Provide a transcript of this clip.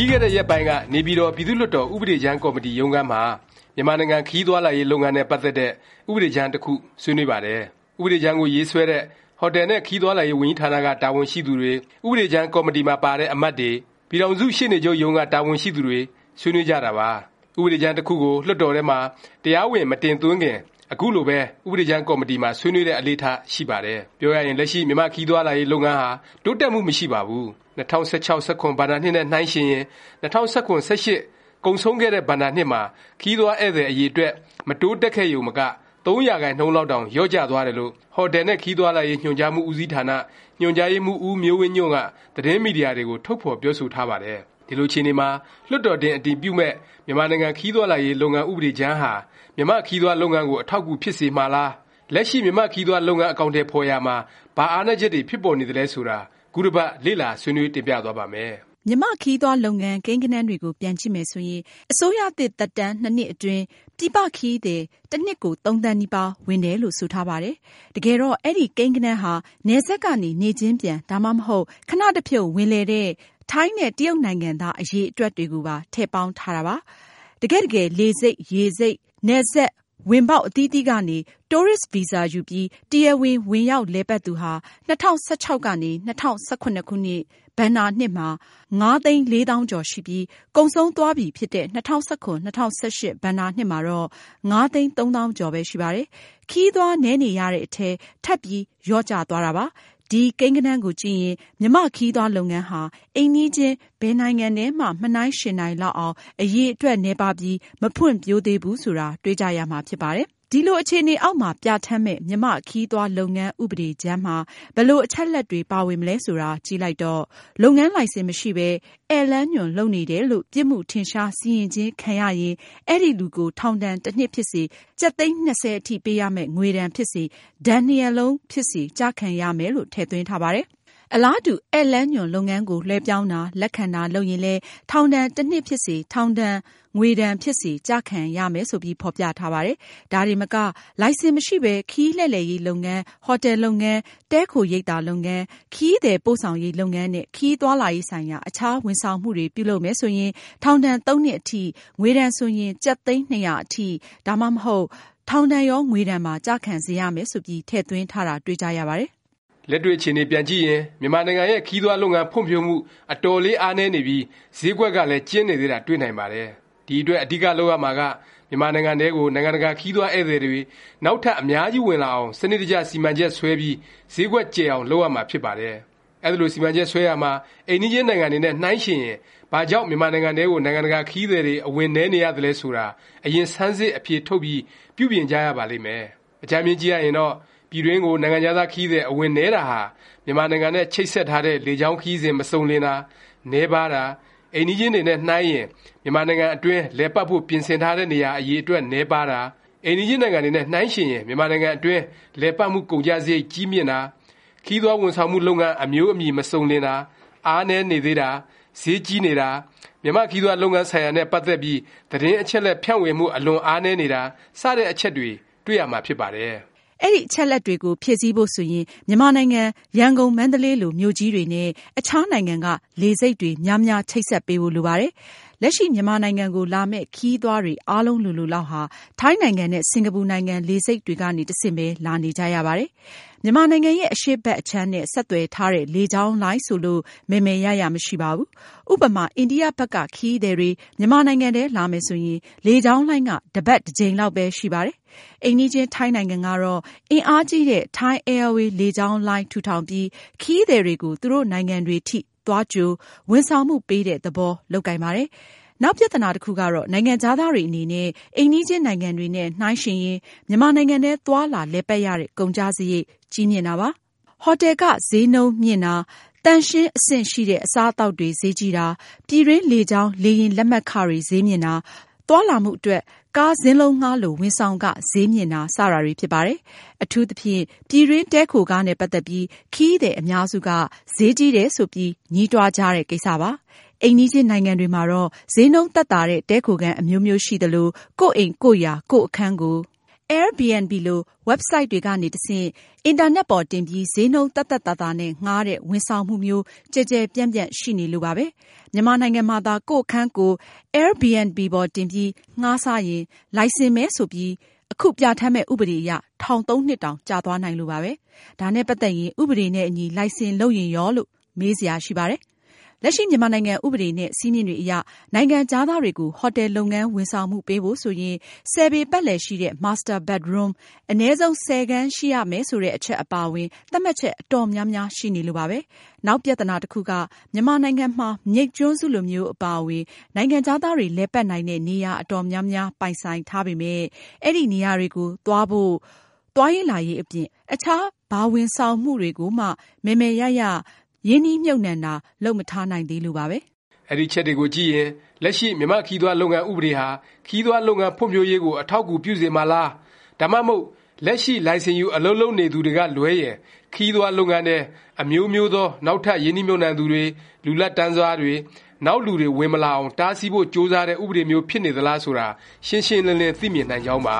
ပြီးခဲ့တဲ့ရက်ပိုင်းက နေပြည်တော် ပြည်သူ့လွှတ်တော် ဥပဒေကြမ်းကော်မတီရုံးခန်းမှာ မြန်မာနိုင်ငံ ခရီးသွားလာရေး လုပ်ငန်းနဲ့ ပတ်သက်တဲ့ ဥပဒေကြမ်း တစ်ခု ဆွေးနွေးပါတယ်။ဥပဒေကြမ်းကို ရေးဆွဲတဲ့ ဟိုတယ်နဲ့ ခရီးသွားလာရေး ဝန်ကြီးဌာနက တာဝန်ရှိသူတွေ ဥပဒေကြမ်း ကော်မတီမှာပါတဲ့ အမတ်တွေ ပြည်ထောင်စု ရှေ့နေချုပ်ရုံးက တာဝန်ရှိသူတွေ ဆွေးနွေးကြတာပါ။ဥပဒေကြမ်း တစ်ခုကို လွှတ်တော်ထဲမှာ တရားဝင် မတင်သွင်းခင် အခုလိုပဲ ဥပဒေကြမ်းကော်မတီမှာ ဆွေးနွေးတဲ့ အလေ့အထ ရှိပါတယ်။ပြောရရင် လက်ရှိ မြန်မာ့ခရီးသွားလာရေး လုပ်ငန်းဟာ တိုးတက်မှု မရှိပါဘူး။၂၀၁၆-၁၇ ဘဏ္ဍာနှစ်နဲ့ နှိုင်းယှဉ်ရင် ၂၀၁၇-၁၈ ကုန်ဆုံးခဲ့တဲ့ ဘဏ္ဍာနှစ်မှာ ခရီးသွားဧည့်သည် အရည်အတွက် မတိုးတက်ခဲ့ရုံမက ၃ ရာခိုင်နှုန်းလောက်တောင် လျော့ကျသွားတယ်လို့ ဟိုတယ်နဲ့ခရီးသွားလာရေး ညွှန်ကြားမှု ဦးစီးဌာန ညွှန်ကြားရေးမှူး ဦးမျိုးဝင်းညွန့်က သတင်းမီဒီယာတွေကို ထုတ်ဖော်ပြောဆိုထားပါတယ်။ ဒီလိုအခြေအနေမှာလွှတ်တော်တင်အတည်ပြုမယ့်မြန်မာနိုင်ငံခရီးသွားလာရေးလုပ်ငန်းဥပဒေကြမ်းဟာမြန်မာ့ခရီးသွားလုပ်ငန်းကိုအထောက်အကူဖြစ်စေမှာလား၊လက်ရှိမြန်မာ့ခရီးသွားလုပ်ငန်းအကောင်အထည်ဖော်ရာမှာဘာအားနည်းချက်တွေဖြစ်ပေါ်နေသလဲဆိုတာခုတစ်ပတ်လေ့လာဆွေးနွေးတင်ပြသွားပါ့မယ်။မြန်မာ့ခရီးသွားလုပ်ငန်းကိန်းဂဏန်းတွေကိုပြန်ကြည့်မယ်ဆိုရင်အစိုးရသစ်သက်တမ်း၂နှစ်အတွင်းပြည်ပခရီးသည်တစ်နှစ်ကို၃သန်းနီးပါးဝင်တယ်လို့ဆိုထားပါတယ်။တကယ်တော့အဲဒီကိန်းဂဏန်းဟာနယ်စပ်ကနေနေ့ချင်းပြန်ဒါမှမဟုတ်ခဏတစ်ဖြုတ်ဝင်လည်တဲ့ ထိုင်းနဲ့တရုတ်နိုင်ငံသားအရည်အတွက်တွေကိုပါထည့်ပေါင်းထားတာပါ။တကယ့်တကယ်လေဆိပ်၊ရေဆိပ်၊နယ်စပ်ဝင်ပေါက်အသီးသီးကနေတိုးရစ်ဗီဇာယူပြီးတရားဝင်ဝင်ရောက်လည်ပတ်သူဟာ၂၀၁၆ကနေ၂၀၁၇ခုနှစ်ဘဏ္ဍာနှစ်မှာ၅သိန်းလေးသောင်းကျော်ရှိပြီးကုန်ဆုံးသွားပြီဖြစ်တဲ့၂၀၁၇-၂၀၁၈ဘဏ္ဍာနှစ်မှာတော့၅သိန်းသုံးသောင်းကျော်ပဲရှိပါတယ်။ခရီးသွားနည်းနေရတဲ့အထဲထပ်ပြီးလျော့ကျသွားတာပါ။ ဒီကိန်းဂဏန်းကိုကြည့်ရင် မြန်မာ့ခရီးသွားလုပ်ငန်းဟာ အိမ်နီးချင်း ဘယ်နိုင်ငံနဲ့မှ မနှိုင်းယှဉ်နိုင်လောက်အောင် အရည်အတွက်နည်းပါးပြီး မဖွံ့ဖြိုးသေးဘူးဆိုတာ တွေ့ကြရမှာဖြစ်ပါတယ်။ ဒီလိုအခြေအနေအောက်မှာပြဌာန်းမယ့် မြန်မာ့ခရီးသွားလုပ်ငန်း ဥပဒေကြမ်းမှာ ဘယ်လိုအချက်အလက်တွေ ပါဝင်မလဲဆိုတာ ကြည့်လိုက်တော့ လုပ်ငန်းလိုင်စင်မရှိပဲဧည့်လမ်းညွှန်လုပ်နေတယ်လို့ ပြစ်မှုထင်ရှား စီရင်ခြင်းခံရရင် အဲဒီလူကို ထောင်ဒဏ် တစ်နှစ်ဖြစ်စေ၊ကျပ်သိန်း ၂၀ အထိ ပေးရမယ့် ငွေဒဏ်ဖြစ်စေ၊ဒဏ်နှစ်ရပ်လုံးဖြစ်စေ ကျခံရမယ်လို့ ထည့်သွင်းထားပါတယ်။ အလားတူ ဧည့်လမ်းညွှန်လုပ်ငန်းကို လွဲှပြောင်းတာ၊လက်ခံတာ လုပ်ရင်လည်း ထောင်ဒဏ် တစ်နှစ်ဖြစ်စေ၊ထောင်ဒဏ် ငွေဒဏ်ဖြစ်စေ ကျခံရမယ် ဆိုပြီး ဖော်ပြထားပါတယ်။ဒါတင်မက လိုင်စင်မရှိပဲ ခရီးလှည့်လည်ရေးလုပ်ငန်း၊ဟော်တယ်လုပ်ငန်း၊တည်းခိုရိပ်သာလုပ်ငန်း၊ခရီးသည်ပို့ဆောင်ရေးလုပ်ငန်းနဲ့ ခရီးသွားလာရေးဆိုင်ရာ အခြားဝန်ဆောင်မှုတွေ ပြုလုပ်မယ်ဆိုရင် ထောင်ဒဏ်သုံးနှစ်အထိ၊ငွေဒဏ်ဆိုရင် ကျပ်သိန်း ၂၀၀ အထိ ဒါမှမဟုတ် ထောင်ဒဏ်ရော ငွေဒဏ်ပါ ကျခံစေရမယ် ဆိုပြီး ထည့်သွင်းထားတာ တွေ့ကြရပါတယ်။ လက်တွေ့အခြေအနေပြန်ကြည့်ရင်မြန်မာနိုင်ငံရဲ့ခရီးသွားလုပ်ငန်းဖွံ့ဖြိုးမှုအတော်လေးအားနည်းနေပြီးဈေးကွက်ကလည်းကျဉ်းနေသေးတာတွေ့နိုင်ပါတယ်ဒီအတွက်အဓိကလုပ်ရမှာကမြန်မာနိုင်ငံထဲကိုနိုင်ငံတကာခရီးသွားဧည့်သည်တွေနောက်ထပ်အများကြီးဝင်လာအောင်စနစ်တကျစီမံချက်ဆွဲပြီးဈေးကွက်ကျယ်အောင်လုပ်ရမှာဖြစ်ပါတယ်။အဲဒီလိုစီမံချက်ဆွဲရမှာအိမ်နီးချင်းနိုင်ငံတွေနဲ့နှိုင်းယှဉ်ရင်ဘာကြောင့်မြန်မာနိုင်ငံထဲကိုနိုင်ငံတကာခရီးသည်တွေအဝင်နည်းနေရသလဲဆိုတာအရင်ဆန်းစစ်အဖြေထုတ်ပြီးပြုပြင်ကြရပါလိမ့်မယ်။အကြမ်းမျဉ်းကြည့်ရရင်တော့ ပြည်တွင်းကို နိုင်ငံခြားသား ခရီးသည် အဝင်နည်းတာဟာ မြန်မာနိုင်ငံနဲ့ ချိတ်ဆက်ထားတဲ့ လေကြောင်းခရီးစဉ် မစုံလင်တာ၊နည်းပါးတာ အိမ်နီးချင်းတွေနဲ့ နှိုင်းရင် မြန်မာနိုင်ငံအတွင်း လည်ပတ်ဖို့ ပြင်ဆင်ထားတဲ့ နေရာ အရည်အတွက် နည်းပါးတာ၊အိမ်နီးချင်းနိုင်ငံတွေနဲ့ နှိုင်းယှဉ်ရင် မြန်မာနိုင်ငံအတွင်း လည်ပတ်မှု ကုန်ကျစရိတ် ကြီးမြင့်တာ၊ခရီးသွားဝန်ဆောင်မှု လုပ်ငန်း အမျိုးအမည် မစုံလင်တာ၊အားနည်းနေသေးတာ၊ဈေးကြီးနေတာ၊မြန်မာ့ခရီးသွားလုပ်ငန်းဆိုင်ရာနဲ့ ပတ်သက်ပြီး သတင်းအချက်အလက် ဖြန့်ဝေမှု အလွန်အားနည်းနေတာ စတဲ့ အချက်တွေ တွေ့ရမှာ ဖြစ်ပါတယ် အဲဒီအချက်အလက်တွေကို ဖြည့်ဆည်းဖို့ဆိုရင် မြန်မာနိုင်ငံ ရန်ကုန်၊မန္တလေးလို မြို့ကြီးတွေနဲ့ အခြားနိုင်ငံက လေဆိပ်တွေ များများ ချိတ်ဆက်ပေးဖို့ လိုပါတယ်။ လက်ရှိမြန်မာနိုင်ငံကိုလာမယ့် ခရီးသွားတွေ အားလုံးလိုလိုလောက်ဟာ ထိုင်းနိုင်ငံနဲ့ စင်္ကာပူနိုင်ငံ လေဆိပ်တွေကနေတဆင့်ပဲ လာနေကြရပါတယ်။မြန်မာနိုင်ငံရဲ့ အရှေ့ဘက်အခြမ်းနဲ့ ဆက်သွယ်ထားတဲ့ လေကြောင်းလိုင်းဆိုလို့ မယ်မယ်ရရ မရှိပါဘူး။ဥပမာ အိန္ဒိယဘက်က ခရီးသည်တွေ မြန်မာနိုင်ငံထဲ လာမယ်ဆိုရင် လေကြောင်းလိုင်းကတစ်ပတ်တစ်ကြိမ်လောက်ပဲ ရှိပါတယ်။အိမ်နီးချင်း ထိုင်းနိုင်ငံကတော့ အင်အားကြီးတဲ့ Thai Airways လေကြောင်းလိုင်း ထူထောင်ပြီး ခရီးသည်တွေကို သူတို့နိုင်ငံတွေထိ သွားကြို ဝန်ဆောင်မှုပေးတဲ့သဘော လုပ်ကိုင်ပါတယ်။ နောက်ပြသနာတစ်ခုကတော့ နိုင်ငံခြားသားတွေအနေနဲ့ အိမ်နီးချင်းနိုင်ငံတွေနဲ့ နှိုင်းယှဉ်ရင် မြန်မာနိုင်ငံထဲ သွားလာလည်ပတ်ရတဲ့ ကုန်ကျစရိတ် ကြီးမြင့်တာပါ။ဟော်တယ်ခ ဈေးနှုန်းမြင့်တာ၊သန့်ရှင်းအဆင့်ရှိတဲ့ အစားအသောက်တွေ ဈေးကြီးတာ၊ပြည်တွင်းလေကြောင်းလေယာဉ်လက်မှတ်ခတွေ ဈေးမြင့်တာ၊သွားလာမှုအတွက် ကားစင်းလုံးငှားလို ဝန်ဆောင်ခ ဈေးမြင့်တာ စတာတွေဖြစ်ပါတယ်။အထူးသဖြင့် ပြည်တွင်း တည်းခိုခါးနဲ့ ပတ်သက်ပြီး ခရီးသည်အများစုက ဈေးကြီးတယ်ဆိုပြီး ညည်းတွားကြတဲ့ ကိစ္စပါ။ အိမ်နီးချင်းနိုင်ငံတွေမှာတော့ ဈေးနှုန်းသက်သာတဲ့ တည်းခိုခန်းအမျိုးမျိုးရှိသလို ကိုယ့်အိမ်ကိုယ့်ယာ ကိုယ့်အခန်းကို Airbnb လို website တွေကနေတဆင့် အင်တာနက်ပေါ်တင်ပြီး ဈေးနှုန်းသက်သက်သာသာနဲ့ငှားတဲ့ ဝန်ဆောင်မှုမျိုး ကျယ်ကျယ်ပြန့်ပြန့်ရှိနေလို့ပါပဲ။မြန်မာနိုင်ငံမှာသာ ကိုယ့်အခန်းကိုယ် Airbnb ပေါ်တင်ပြီး ငှားစားရင် လိုင်စင်မဲ့ဆိုပြီး အခုပြဌာန်းမယ့် ဥပဒေအရ ထောင် ၃ နှစ်တောင် ကျသွားနိုင်လို့ပါပဲ။ဒါနဲ့ပတ်သက်ရင် ဥပဒေနဲ့အညီ လိုင်စင်လုပ်ရင်ရောလို့ မေးစရာရှိပါတယ်။ လက်ရှိမြန်မာနိုင်ငံဥပဒေနဲ့ စည်းမျဉ်းတွေအရ နိုင်ငံခြားသားတွေကိုဟော်တယ်လုပ်ငန်း ဝန်ဆောင်မှုပေးဖို့ဆိုရင် ၁၀ ပေပတ်လည်ရှိတဲ့ Master bedroom အနည်းဆုံး ၁၀ ခန်းရှိရမယ်ဆိုတဲ့ အချက်အပါအဝင် သတ်မှတ်ချက် အတော်များများ ရှိနေလို့ပါပဲ။နောက်ပြသနာတစ်ခုက မြန်မာနိုင်ငံမှာ မြိတ်ကျွန်းစုလိုမျိုး အပါအဝင် နိုင်ငံခြားသားတွေ လည်ပတ်နိုင်တဲ့ နေရာ အတော်များများ ပိုင်ဆိုင်ထားပေမယ့် အဲဒီနေရာတွေကို သွားဖို့ သွားရေးလာရေးအပြင် အခြား ဘာဝန်ဆောင်မှုတွေကိုမှ မယ်မယ်ရရ ရင်းနှီးမြှုပ်နှံတာလုပ်မထားနိုင်သေးလို့ပါပဲ။အဲဒီအချက်တွေကိုကြည့်ရင်လက်ရှိမြန်မာ့ခရီးသွားလုပ်ငန်းဥပဒေဟာခရီးသွားလုပ်ငန်းဖွံ့ဖြိုးရေးကိုအထောက်အကူပြုစေမှာလား၊ဒါမှမဟုတ်လက်ရှိလိုင်စင်ယူအလုပ်လုပ်နေသူတွေကလွဲရင်ခရီးသွားလုပ်ငန်းထဲအမျိုးမျိုးသောနောက်ထပ်ရင်းနှီးမြှုပ်နှံသူတွေ၊လူလတ်တန်းစားတွေ၊နောက်လူတွေဝင်မလာအောင်တားဆီးဖို့ကြိုးစားတဲ့ဥပဒေမျိုးဖြစ်နေသလားဆိုတာရှင်းရှင်းလင်းလင်းသိမြင်နိုင်ကြောင်းပါ